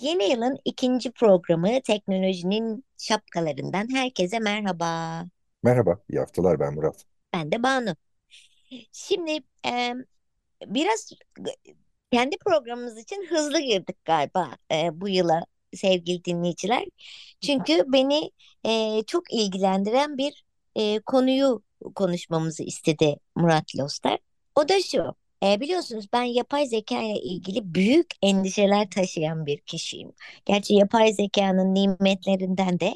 Yeni yılın ikinci programı teknolojinin şapkalarından herkese merhaba. Merhaba, iyi haftalar ben Murat. Ben de Banu. Şimdi e, biraz kendi programımız için hızlı girdik galiba e, bu yıla sevgili dinleyiciler. Çünkü beni e, çok ilgilendiren bir e, konuyu konuşmamızı istedi Murat Lostar. O da şu. E, biliyorsunuz ben yapay zeka ile ilgili büyük endişeler taşıyan bir kişiyim. Gerçi yapay zekanın nimetlerinden de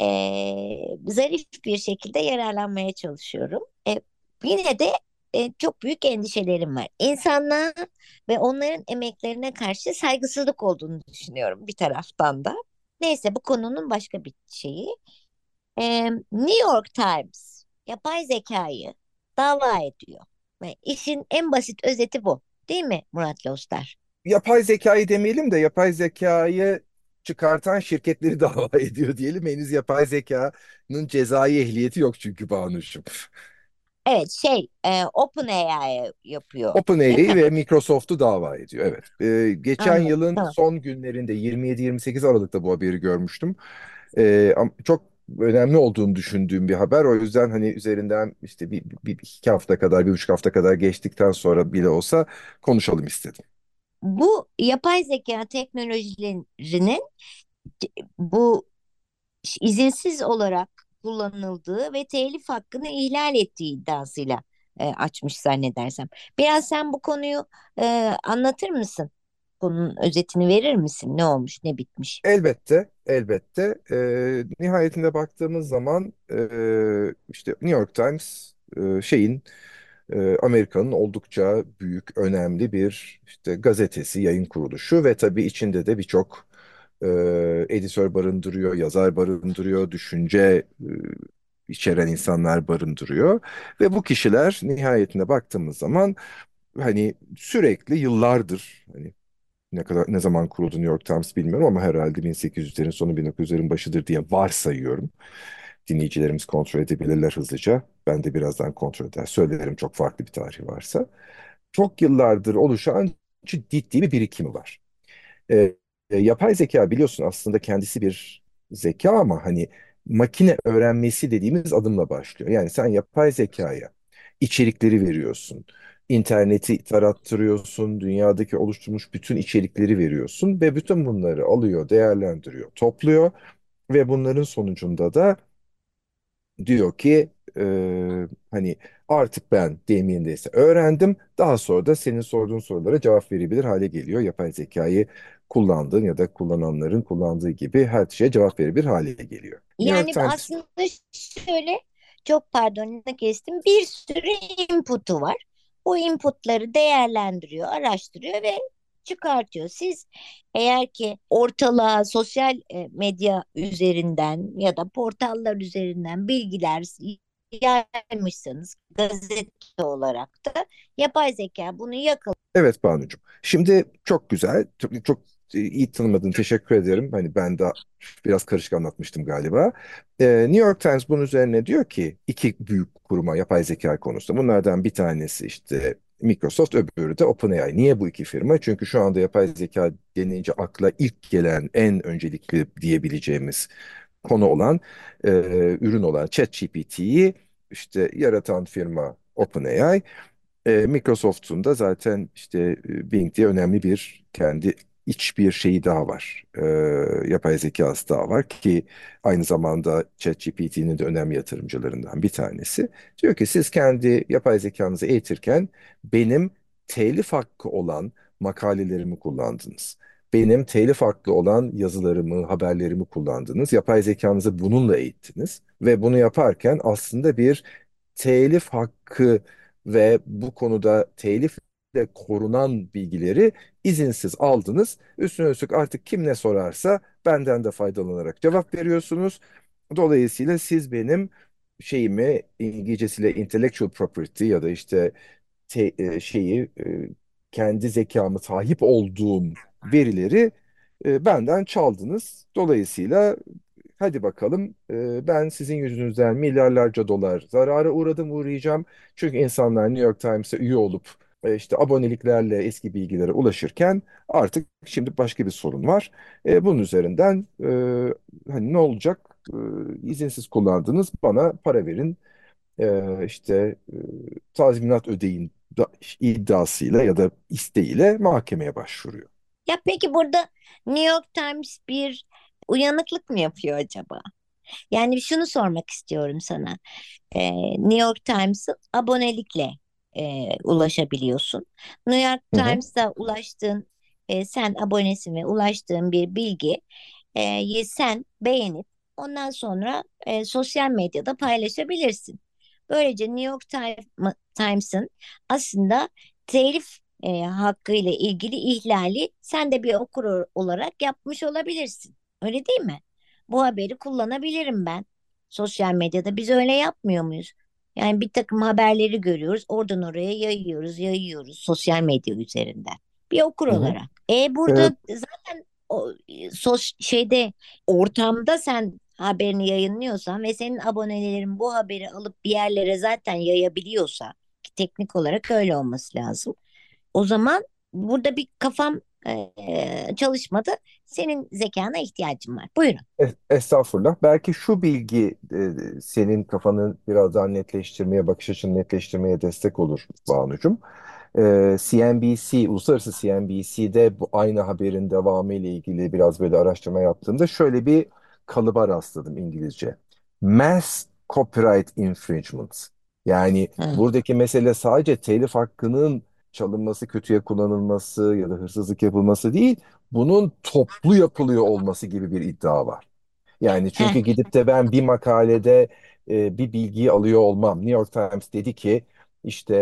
e, zarif bir şekilde yararlanmaya çalışıyorum. E, yine de e, çok büyük endişelerim var. İnsanlığa ve onların emeklerine karşı saygısızlık olduğunu düşünüyorum bir taraftan da. Neyse bu konunun başka bir şeyi. E, New York Times yapay zekayı dava ediyor. Ve işin en basit özeti bu. Değil mi Murat Lostar? Yapay zekayı demeyelim de yapay zekayı çıkartan şirketleri dava ediyor diyelim. Henüz yapay zekanın cezai ehliyeti yok çünkü Banu'cum. Evet şey e, OpenAI yapıyor. OpenAI ve Microsoft'u dava ediyor. Evet. Ee, geçen Anladım. yılın Tamam. son günlerinde 27-28 Aralık'ta bu haberi görmüştüm. Ama çok önemli olduğunu düşündüğüm bir haber. O yüzden hani üzerinden işte bir, bir, iki hafta kadar, bir buçuk hafta kadar geçtikten sonra bile olsa konuşalım istedim. Bu yapay zeka teknolojilerinin bu izinsiz olarak kullanıldığı ve telif hakkını ihlal ettiği iddiasıyla e, açmış zannedersem. Biraz sen bu konuyu e, anlatır mısın? Bunun özetini verir misin? Ne olmuş, ne bitmiş? Elbette, elbette. Ee, nihayetinde baktığımız zaman e, işte New York Times e, şeyin e, Amerika'nın oldukça büyük, önemli bir işte gazetesi, yayın kuruluşu ve tabii içinde de birçok e, editör barındırıyor, yazar barındırıyor, düşünce e, içeren insanlar barındırıyor ve bu kişiler nihayetinde baktığımız zaman hani sürekli yıllardır hani ne kadar ne zaman kuruldu New York Times bilmiyorum ama herhalde 1800'lerin sonu 1900'lerin başıdır diye varsayıyorum. Dinleyicilerimiz kontrol edebilirler hızlıca. Ben de birazdan kontrol eder. Söylerim çok farklı bir tarihi varsa. Çok yıllardır oluşan ciddi bir birikimi var. Ee, e, yapay zeka biliyorsun aslında kendisi bir zeka ama hani makine öğrenmesi dediğimiz adımla başlıyor. Yani sen yapay zekaya içerikleri veriyorsun interneti tarattırıyorsun, dünyadaki oluşturmuş bütün içerikleri veriyorsun ve bütün bunları alıyor, değerlendiriyor, topluyor ve bunların sonucunda da diyor ki e, hani artık ben deyimindeyse öğrendim. Daha sonra da senin sorduğun sorulara cevap verebilir hale geliyor. Yapay zekayı kullandığın ya da kullananların kullandığı gibi her şeye cevap verebilir hale geliyor. New York Yani Times aslında şöyle çok pardon ne kestim bir sürü input'u var. Bu inputları değerlendiriyor, araştırıyor ve çıkartıyor. Siz eğer ki ortalığa sosyal e, medya üzerinden ya da portallar üzerinden bilgiler yaymışsanız gazete olarak da yapay zeka bunu yakalıyor. Evet Banucuğum. Şimdi çok güzel, çok, çok iyi tanımadın. Teşekkür ederim. Hani ben de biraz karışık anlatmıştım galiba. Ee, New York Times bunun üzerine diyor ki iki büyük kuruma yapay zeka konusunda. Bunlardan bir tanesi işte Microsoft, öbürü de OpenAI. Niye bu iki firma? Çünkü şu anda yapay zeka denince akla ilk gelen en öncelikli diyebileceğimiz konu olan, e, ürün olan ChatGPT'yi işte yaratan firma OpenAI. E, Microsoft'un da zaten işte e, Bing diye önemli bir kendi iç bir şeyi daha var. E, yapay zekası daha var ki aynı zamanda ChatGPT'nin de önemli yatırımcılarından bir tanesi. Diyor ki siz kendi yapay zekanızı eğitirken benim telif hakkı olan makalelerimi kullandınız. benim telif hakkı olan yazılarımı, haberlerimi kullandınız. Yapay zekanızı bununla eğittiniz ve bunu yaparken aslında bir telif hakkı ve bu konuda telifle korunan bilgileri izinsiz aldınız. Üstüne üstlük artık kim ne sorarsa benden de faydalanarak cevap veriyorsunuz. Dolayısıyla siz benim şeyimi İngilizcesiyle intellectual property ya da işte te- e, şeyi e, kendi zekamı sahip olduğum verileri e, benden çaldınız. Dolayısıyla hadi bakalım ben sizin yüzünüzden milyarlarca dolar zarara uğradım uğrayacağım. Çünkü insanlar New York Times'e üye olup e, işte aboneliklerle eski bilgilere ulaşırken artık şimdi başka bir sorun var. E, bunun üzerinden e, hani ne olacak? E, izinsiz kullandınız bana para verin e, işte e, tazminat ödeyin da, iddiasıyla ya da isteğiyle mahkemeye başvuruyor. Ya peki burada New York Times bir uyanıklık mı yapıyor acaba? Yani şunu sormak istiyorum sana. Ee, New York Times'ın abonelikle e, ulaşabiliyorsun. New York Hı hı. Times'a ulaştığın, e, sen abonesin ve ulaştığın bir bilgi e, sen beğenip ondan sonra e, sosyal medyada paylaşabilirsin. Böylece New York Time- Times'ın aslında telif e, hakkı ile ilgili ihlali sen de bir okur olarak yapmış olabilirsin. Öyle değil mi? Bu haberi kullanabilirim ben. Sosyal medyada biz öyle yapmıyor muyuz? Yani bir takım haberleri görüyoruz, oradan oraya yayıyoruz, yayıyoruz sosyal medya üzerinden. Bir okur Hı hı. olarak. E Evet, burada zaten o sos şeyde ortamda sen haberini yayınlıyorsan ve senin abonelerin bu haberi alıp bir yerlere zaten yayabiliyorsa ki teknik olarak öyle olması lazım. O zaman burada bir kafam e, çalışmadı. Senin zekana ihtiyacım var. Buyurun. es- estağfurullah. Belki şu bilgi e, senin kafanı biraz daha netleştirmeye, bakış açını netleştirmeye destek olur Banucuğum. E, CNBC, Uluslararası CNBC'de bu aynı haberin devamı ile ilgili biraz böyle araştırma yaptığımda şöyle bir kalıba rastladım İngilizce. Mass Copyright Infringement. Yani Hı. buradaki mesele sadece telif hakkının çalınması, kötüye kullanılması ya da hırsızlık yapılması değil, bunun toplu yapılıyor olması gibi bir iddia var. Yani Heh, çünkü gidip de ben bir makalede e, bir bilgiyi alıyor olmam. New York Times dedi ki işte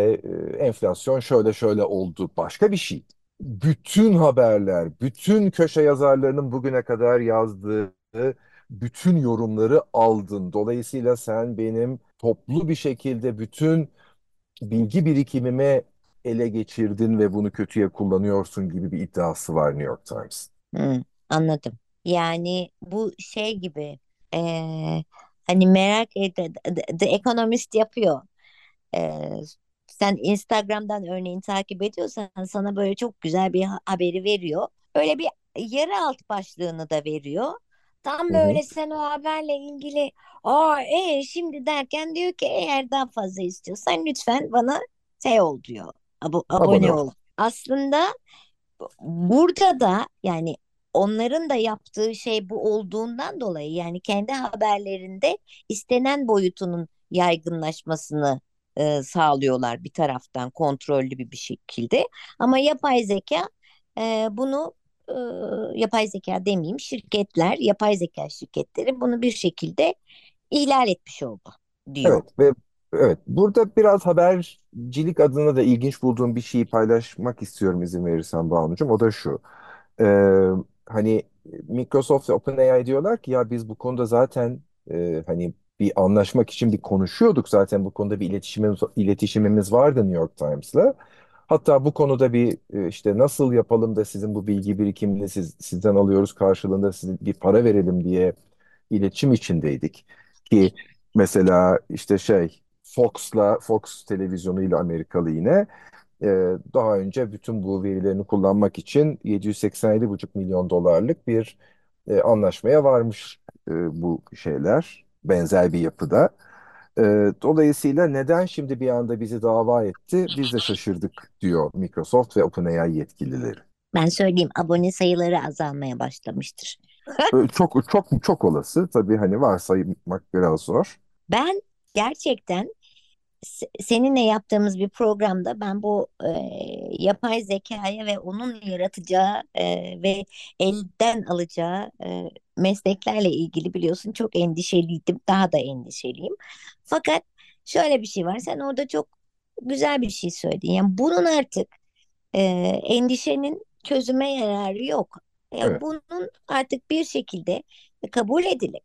e, enflasyon şöyle şöyle oldu. Başka bir şey. Bütün haberler, bütün köşe yazarlarının bugüne kadar yazdığı bütün yorumları aldın. Dolayısıyla sen benim toplu bir şekilde bütün bilgi birikimimi ele geçirdin ve bunu kötüye kullanıyorsun gibi bir iddiası var New York Times. hı, anladım. Yani bu şey gibi e, hani merak et The Economist yapıyor. E, sen Instagram'dan örneğin takip ediyorsan sana böyle çok güzel bir ha- haberi veriyor. Öyle bir yarı alt başlığını da veriyor. Tam böyle sen o haberle ilgili aa e şimdi derken diyor ki eğer daha fazla istiyorsan lütfen bana şey ol diyor. Abo- Abone ol. Aslında burada da yani onların da yaptığı şey bu olduğundan dolayı yani kendi haberlerinde istenen boyutunun yaygınlaşmasını e, sağlıyorlar bir taraftan kontrollü bir, bir şekilde. Ama yapay zeka e, bunu e, yapay zeka demeyeyim şirketler, yapay zeka şirketleri bunu bir şekilde ihlal etmiş oldu diyor. Evet ve evet burada biraz habercilik adına da ilginç bulduğum bir şeyi paylaşmak istiyorum izin verirsen Banucuğum. O da şu. Ee, hani Microsoft ve OpenAI diyorlar ki ya biz bu konuda zaten e, hani bir anlaşmak için bir konuşuyorduk zaten bu konuda bir iletişimimiz iletişimimiz vardı New York Times'la. Hatta bu konuda bir işte nasıl yapalım da sizin bu bilgi birikimini siz, sizden alıyoruz karşılığında size bir para verelim diye iletişim içindeydik. Ki mesela işte şey Fox'la Fox televizyonuyla Amerikalı yine e, daha önce bütün bu verilerini kullanmak için 787,5 milyon dolarlık bir e, anlaşmaya varmış e, bu şeyler benzer bir yapıda. E, dolayısıyla neden şimdi bir anda bizi dava etti? Biz de şaşırdık diyor Microsoft ve OpenAI yetkilileri. Ben söyleyeyim abone sayıları azalmaya başlamıştır. Çok çok çok olası tabii hani varsaymak biraz zor. Ben gerçekten seninle yaptığımız bir programda ben bu e, yapay zekaya ve onun yaratacağı e, ve elden alacağı e, mesleklerle ilgili biliyorsun çok endişeliydim. Daha da endişeliyim. Fakat şöyle bir şey var. Sen orada çok güzel bir şey söyledin. Yani bunun artık e, endişenin çözüme yararı yok. Yani evet. bunun artık bir şekilde kabul edilip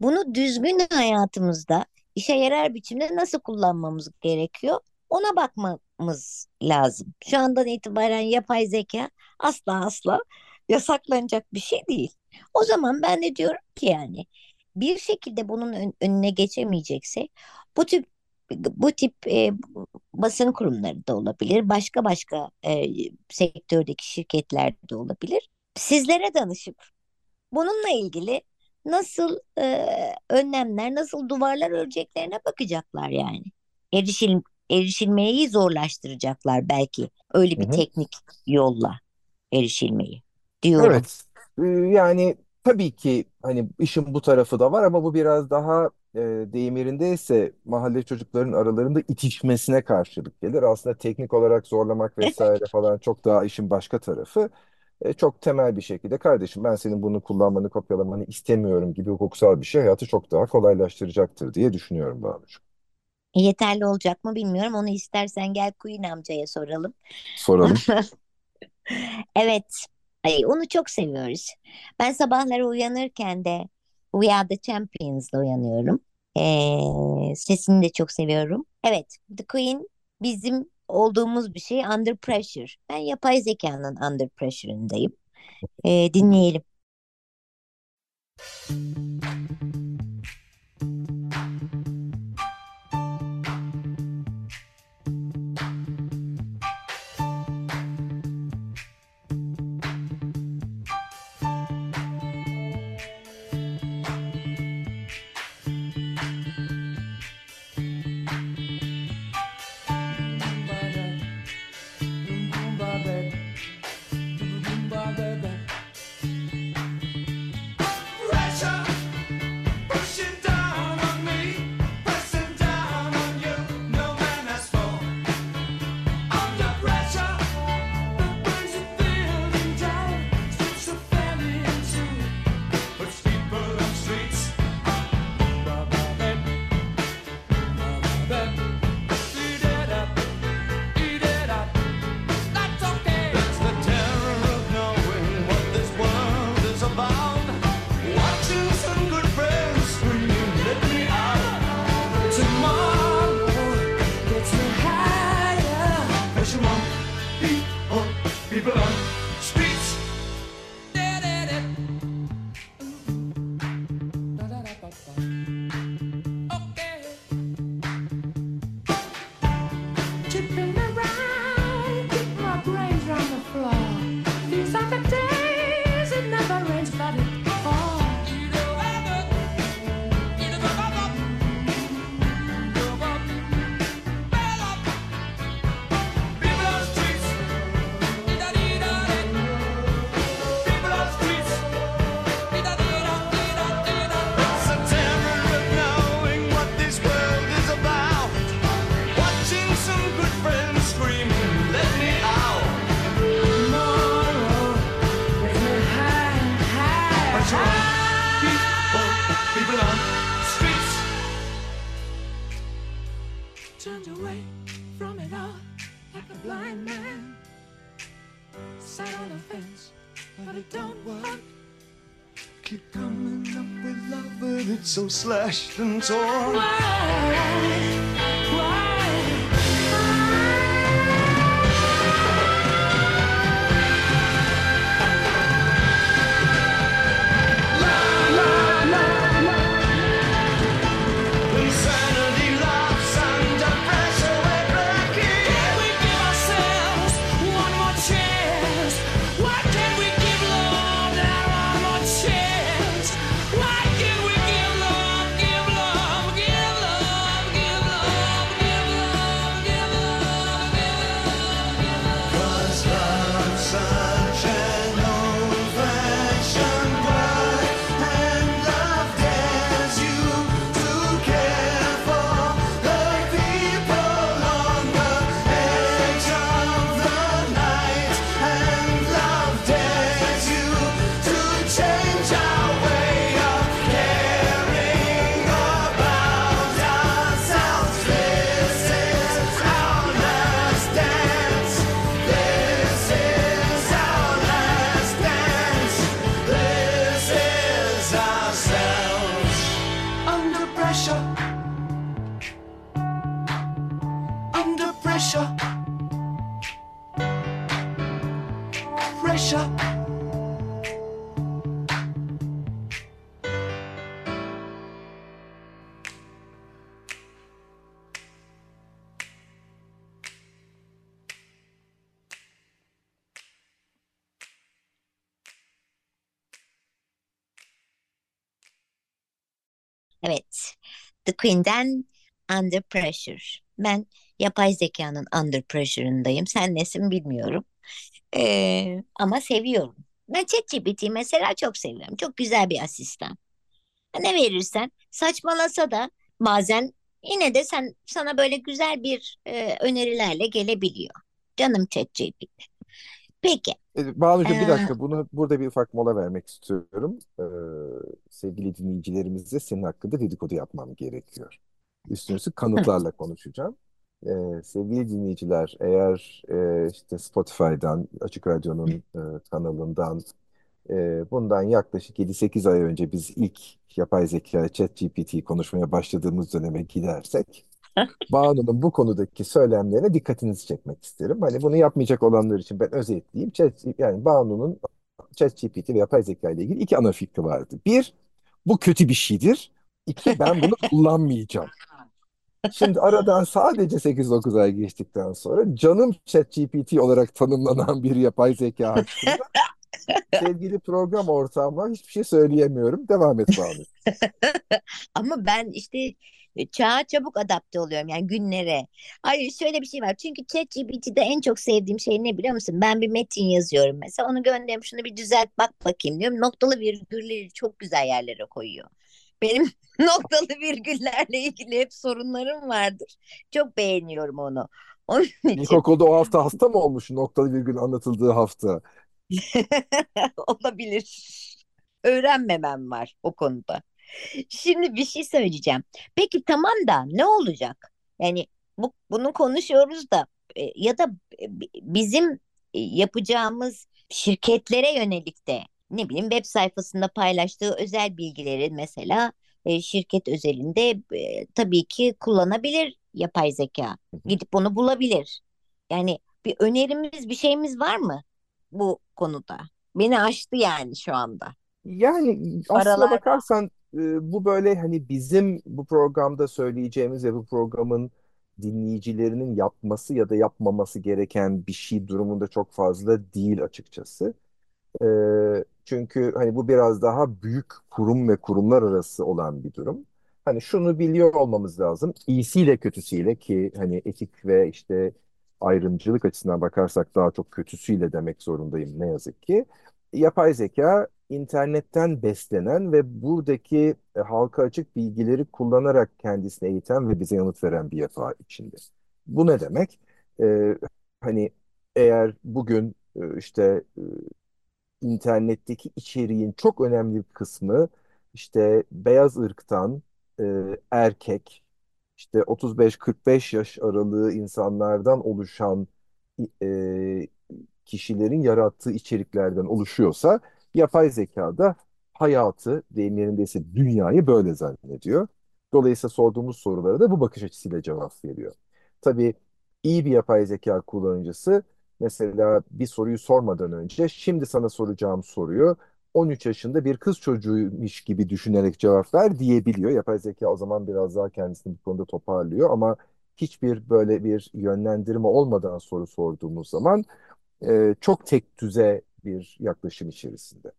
bunu düzgün hayatımızda işe yarar biçimde nasıl kullanmamız gerekiyor? Ona bakmamız lazım. Şu andan itibaren yapay zeka asla asla yasaklanacak bir şey değil. O zaman ben de diyorum ki yani bir şekilde bunun önüne geçemeyecekse bu tip bu tip e, basın kurumları da olabilir, başka başka e, sektördeki şirketler de olabilir. Sizlere danışıp bununla ilgili nasıl e, önlemler, nasıl duvarlar öreceklerine bakacaklar yani. Erişil, erişilmeyi zorlaştıracaklar belki öyle bir Hı-hı. teknik yolla erişilmeyi diyorum. Evet. Yani tabii ki hani işin bu tarafı da var ama bu biraz daha e, deyim yerindeyse mahalle çocukların aralarında itişmesine karşılık gelir. Aslında teknik olarak zorlamak vesaire falan çok daha işin başka tarafı. E, çok temel bir şekilde kardeşim ben senin bunu kullanmanı kopyalamanı istemiyorum gibi hukuksal bir şey hayatı çok daha kolaylaştıracaktır diye düşünüyorum Banucuğum. Yeterli olacak mı bilmiyorum. Onu istersen gel Queen amcaya soralım. Soralım. Evet. Ay, onu çok seviyoruz. Ben sabahları uyanırken de We Are The Champions'la uyanıyorum. Ee, sesini de çok seviyorum. Evet, The Queen bizim olduğumuz bir şey Under Pressure. Ben yapay zekanın Under Pressure'ındayım. Ee, dinleyelim. So slashed and torn. Why? Pressure. Under pressure. Pressure. Evet. The Queen'den Under Pressure. Ben yapay zekanın Under Pressure'ındayım. Sen nesin bilmiyorum. Ee, ama seviyorum. Ben ChatGPT'yi mesela çok seviyorum. Çok güzel bir asistan. Ne verirsen saçmalasa da bazen yine de sen sana böyle güzel bir e, önerilerle gelebiliyor. Canım ChatGPT. Peki. E, Banucuğum bir Ee, dakika bunu burada bir ufak mola vermek istiyorum. Ee, sevgili dinleyicilerimizle senin hakkında dedikodu yapmam gerekiyor. Üstüne üstlük kanıtlarla konuşacağım. Ee, sevgili dinleyiciler eğer e, işte Spotify'dan, Açık Radyo'nun e, kanalından e, bundan yaklaşık 7-8 ay önce biz ilk yapay zeka ChatGPT konuşmaya başladığımız döneme gidersek Banu'nun bu konudaki söylemlerine dikkatinizi çekmek isterim. Hani bunu yapmayacak olanlar için ben özetleyeyim. Yani Banu'nun ChatGPT ve yapay zeka ile ilgili iki ana fikri vardı. Bir, bu kötü bir şeydir. İki, ben bunu kullanmayacağım. Şimdi aradan sadece 8-9 ay geçtikten sonra canım ChatGPT olarak tanımlanan bir yapay zeka hakkında sevgili program ortağıma hiçbir şey söyleyemiyorum. Devam et Banu. Ama ben işte e, çağa çabuk adapte oluyorum yani günlere. Hayır şöyle bir şey var. Çünkü ChatGPT'de en çok sevdiğim şey ne biliyor musun? Ben bir metin yazıyorum mesela. Onu gönderiyorum. Şunu bir düzelt bak bakayım diyorum. Noktalı virgülleri çok güzel yerlere koyuyor. Benim noktalı virgüllerle ilgili hep sorunlarım vardır. Çok beğeniyorum onu. Onun için İlkokulda o hafta hasta mı olmuş noktalı virgül anlatıldığı hafta? olabilir. Öğrenmemem var o konuda. Şimdi bir şey söyleyeceğim. Peki tamam da ne olacak? Yani bu, bunu konuşuyoruz da e, ya da e, bi- bizim e, yapacağımız şirketlere yönelik de ne bileyim web sayfasında paylaştığı özel bilgileri mesela e, şirket özelinde e, tabii ki kullanabilir yapay zeka. Gidip onu bulabilir. Yani bir önerimiz bir şeyimiz var mı bu konuda? Beni aştı yani şu anda. Yani aslına bakarsan e, bu böyle hani bizim bu programda söyleyeceğimiz ve bu programın dinleyicilerinin yapması ya da yapmaması gereken bir şey durumunda çok fazla değil açıkçası. E, çünkü hani bu biraz daha büyük kurum ve kurumlar arası olan bir durum. Hani şunu biliyor olmamız lazım. İyisiyle kötüsüyle ki hani etik ve işte ayrımcılık açısından bakarsak daha çok kötüsüyle demek zorundayım ne yazık ki. Yapay zeka internetten beslenen ve buradaki e, halka açık bilgileri kullanarak kendisini eğiten ve bize yanıt veren bir yapı içinde. Bu ne demek? E, hani eğer bugün e, işte e, internetteki içeriğin çok önemli bir kısmı işte beyaz ırktan e, erkek işte 35-45 yaş aralığı insanlardan oluşan e, kişilerin yarattığı içeriklerden oluşuyorsa yapay zekada hayatı deyim yerindeyse dünyayı böyle zannediyor. Dolayısıyla sorduğumuz sorulara da bu bakış açısıyla cevap veriyor. Tabii iyi bir yapay zeka kullanıcısı mesela bir soruyu sormadan önce şimdi sana soracağım soruyu 13 yaşında bir kız çocuğuymuş gibi düşünerek cevap ver diyebiliyor. Yapay zeka o zaman biraz daha kendisini bu konuda toparlıyor ama hiçbir böyle bir yönlendirme olmadan soru sorduğumuz zaman e, çok tek düze bir yaklaşım içerisinde.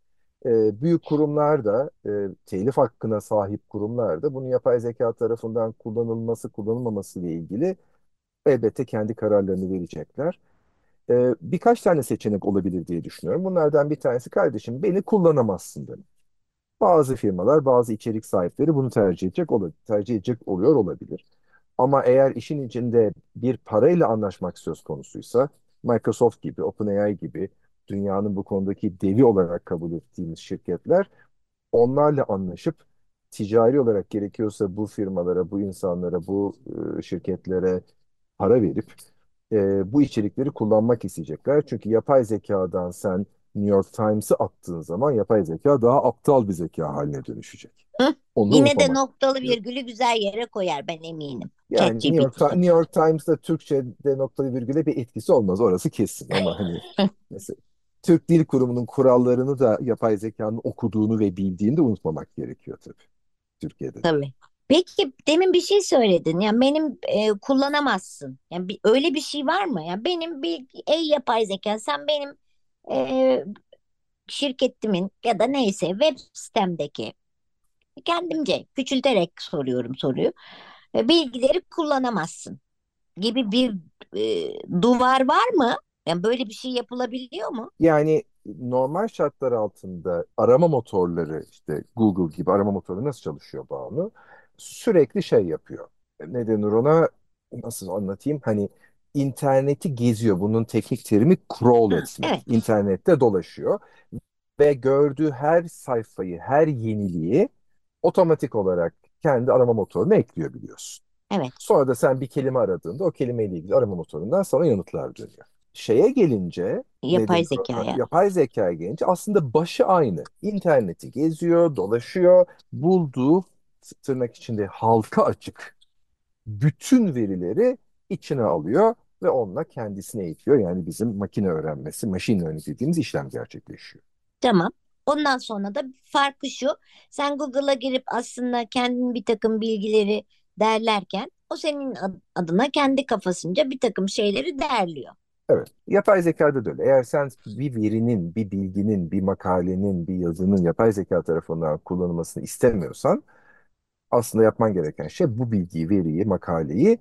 E, büyük kurumlar da, e, telif hakkına sahip kurumlar da bunu yapay zeka tarafından kullanılması, kullanılmaması ile ilgili elbette kendi kararlarını verecekler. E, birkaç tane seçenek olabilir diye düşünüyorum. Bunlardan bir tanesi kardeşim beni kullanamazsın demek. Bazı firmalar, bazı içerik sahipleri bunu tercih edecek, ol- tercih edecek oluyor olabilir. Ama eğer işin içinde bir parayla anlaşmak söz konusuysa Microsoft gibi, OpenAI gibi dünyanın bu konudaki devi olarak kabul ettiğimiz şirketler onlarla anlaşıp ticari olarak gerekiyorsa bu firmalara, bu insanlara, bu e, şirketlere para verip e, bu içerikleri kullanmak isteyecekler. Çünkü yapay zekadan sen New York Times'ı attığın zaman yapay zeka daha aptal bir zeka haline dönüşecek. Onu Yine de noktalı virgülü güzel yere koyar ben eminim. Yani New York, New York Times'da Türkçe'de noktalı virgüle bir etkisi olmaz. Orası kesin ama hani mesela Türk Dil Kurumu'nun kurallarını da yapay zekanın okuduğunu ve bildiğini de unutmamak gerekiyor tabii. Türkiye'de de. Tabii. Peki demin bir şey söyledin. Yani benim e, kullanamazsın. Yani bir, öyle bir şey var mı? Yani benim bir ey yapay zeka sen benim e, şirketimin ya da neyse web sitemdeki kendimce küçülterek soruyorum soruyu. E, bilgileri kullanamazsın gibi bir e, duvar var mı? Yani böyle bir şey yapılabiliyor mu? Yani normal şartlar altında arama motorları işte Google gibi arama motoru nasıl çalışıyor Banu? Sürekli şey yapıyor. Ne denir ona? Nasıl anlatayım? Hani interneti geziyor. Bunun teknik terimi crawl etmek. evet. İnternette dolaşıyor ve gördüğü her sayfayı, her yeniliği otomatik olarak kendi arama motoruna ekliyor biliyorsun. Evet. Sonra da sen bir kelime aradığında o kelimeyle ilgili arama motorundan sana yanıtlar dönüyor. Şeye gelince Yapay ona? zekaya. Yapay zekaya gelince aslında başı aynı. İnterneti geziyor, dolaşıyor, bulduğu tırnak içinde halka açık bütün verileri içine alıyor ve onunla kendisine eğitiyor. Yani bizim makine öğrenmesi, machine learning dediğimiz işlem gerçekleşiyor. Tamam. Ondan sonra da farkı şu. Sen Google'a girip aslında kendin bir takım bilgileri derlerken o senin ad- adına kendi kafasınca bir takım şeyleri derliyor. Evet, yapay zekada da öyle. Eğer sen bir verinin, bir bilginin, bir makalenin, bir yazının yapay zeka tarafından kullanılmasını istemiyorsan aslında yapman gereken şey bu bilgiyi, veriyi, makaleyi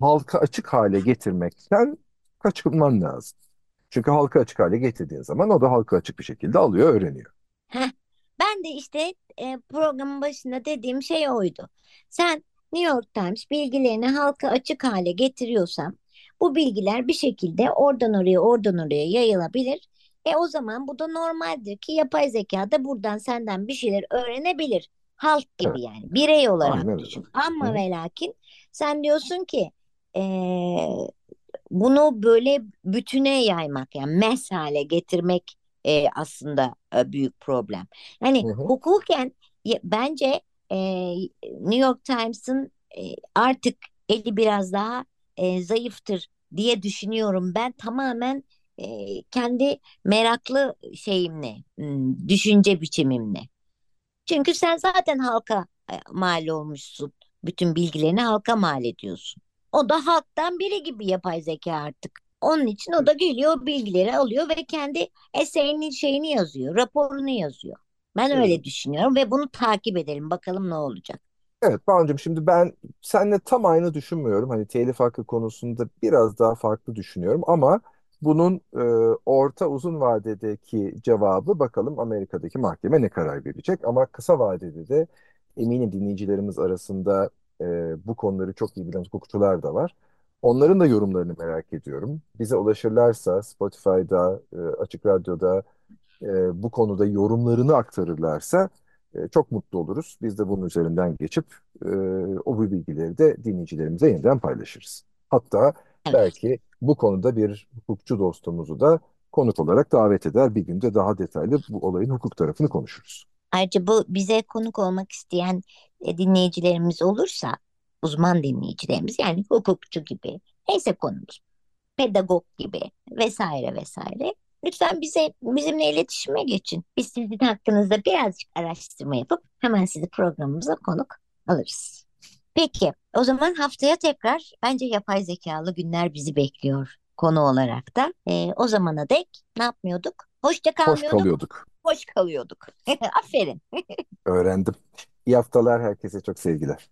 halka açık hale getirmekten kaçınman lazım. Çünkü halka açık hale getirdiğin zaman o da halka açık bir şekilde alıyor, öğreniyor. Heh. Ben de işte e, programın başında dediğim şey oydu. Sen New York Times bilgilerini halka açık hale getiriyorsan bu bilgiler bir şekilde oradan oraya oradan oraya yayılabilir. E o zaman bu da normaldir ki yapay zeka da buradan senden bir şeyler öğrenebilir. Halk Evet, gibi yani birey olarak aynen düşün. Ama hı. ve lakin sen diyorsun ki eee, bunu böyle bütüne yaymak yani mass hale getirmek e, aslında e, büyük problem. Yani Hı hı. hukuken bence e, New York Times'ın e, artık eli biraz daha e, zayıftır diye düşünüyorum. Ben tamamen e, kendi meraklı şeyimle, hmm, düşünce biçimimle. Çünkü sen zaten halka e, mal olmuşsun. Bütün bilgilerini halka mal ediyorsun. O da halktan biri gibi yapay zeka artık. Onun için o da geliyor bilgileri alıyor ve kendi eserinin şeyini yazıyor, raporunu yazıyor. Ben Evet. öyle düşünüyorum ve bunu takip edelim bakalım ne olacak. Evet Banu'cum şimdi ben seninle tam aynı düşünmüyorum. Hani telif hakkı konusunda biraz daha farklı düşünüyorum ama bunun e, orta uzun vadedeki cevabı bakalım Amerika'daki mahkeme ne karar verecek. Ama kısa vadede de eminim dinleyicilerimiz arasında e, bu konuları çok iyi bilen hukukçular da var. Onların da yorumlarını merak ediyorum. Bize ulaşırlarsa Spotify'da, e, Açık Radyo'da e, bu konuda yorumlarını aktarırlarsa e, çok mutlu oluruz. Biz de bunun üzerinden geçip e, o bu bilgileri de dinleyicilerimize yeniden paylaşırız. Hatta Evet. belki bu konuda bir hukukçu dostumuzu da konuk olarak davet eder. Bir günde daha detaylı bu olayın hukuk tarafını konuşuruz. Ayrıca bu bize konuk olmak isteyen e, dinleyicilerimiz olursa, uzman dinleyicilerimiz yani hukukçu gibi, neyse konumuz, pedagog gibi vesaire vesaire. Lütfen bize bizimle iletişime geçin. Biz sizin hakkınızda birazcık araştırma yapıp hemen sizi programımıza konuk alırız. Peki, o zaman haftaya tekrar bence yapay zekalı günler bizi bekliyor konu olarak da. E, o zamana dek ne yapmıyorduk? Hoşça Hoş kalmıyorduk, kalıyorduk. hoş kalıyorduk. Aferin. Öğrendim. İyi haftalar herkese çok sevgiler.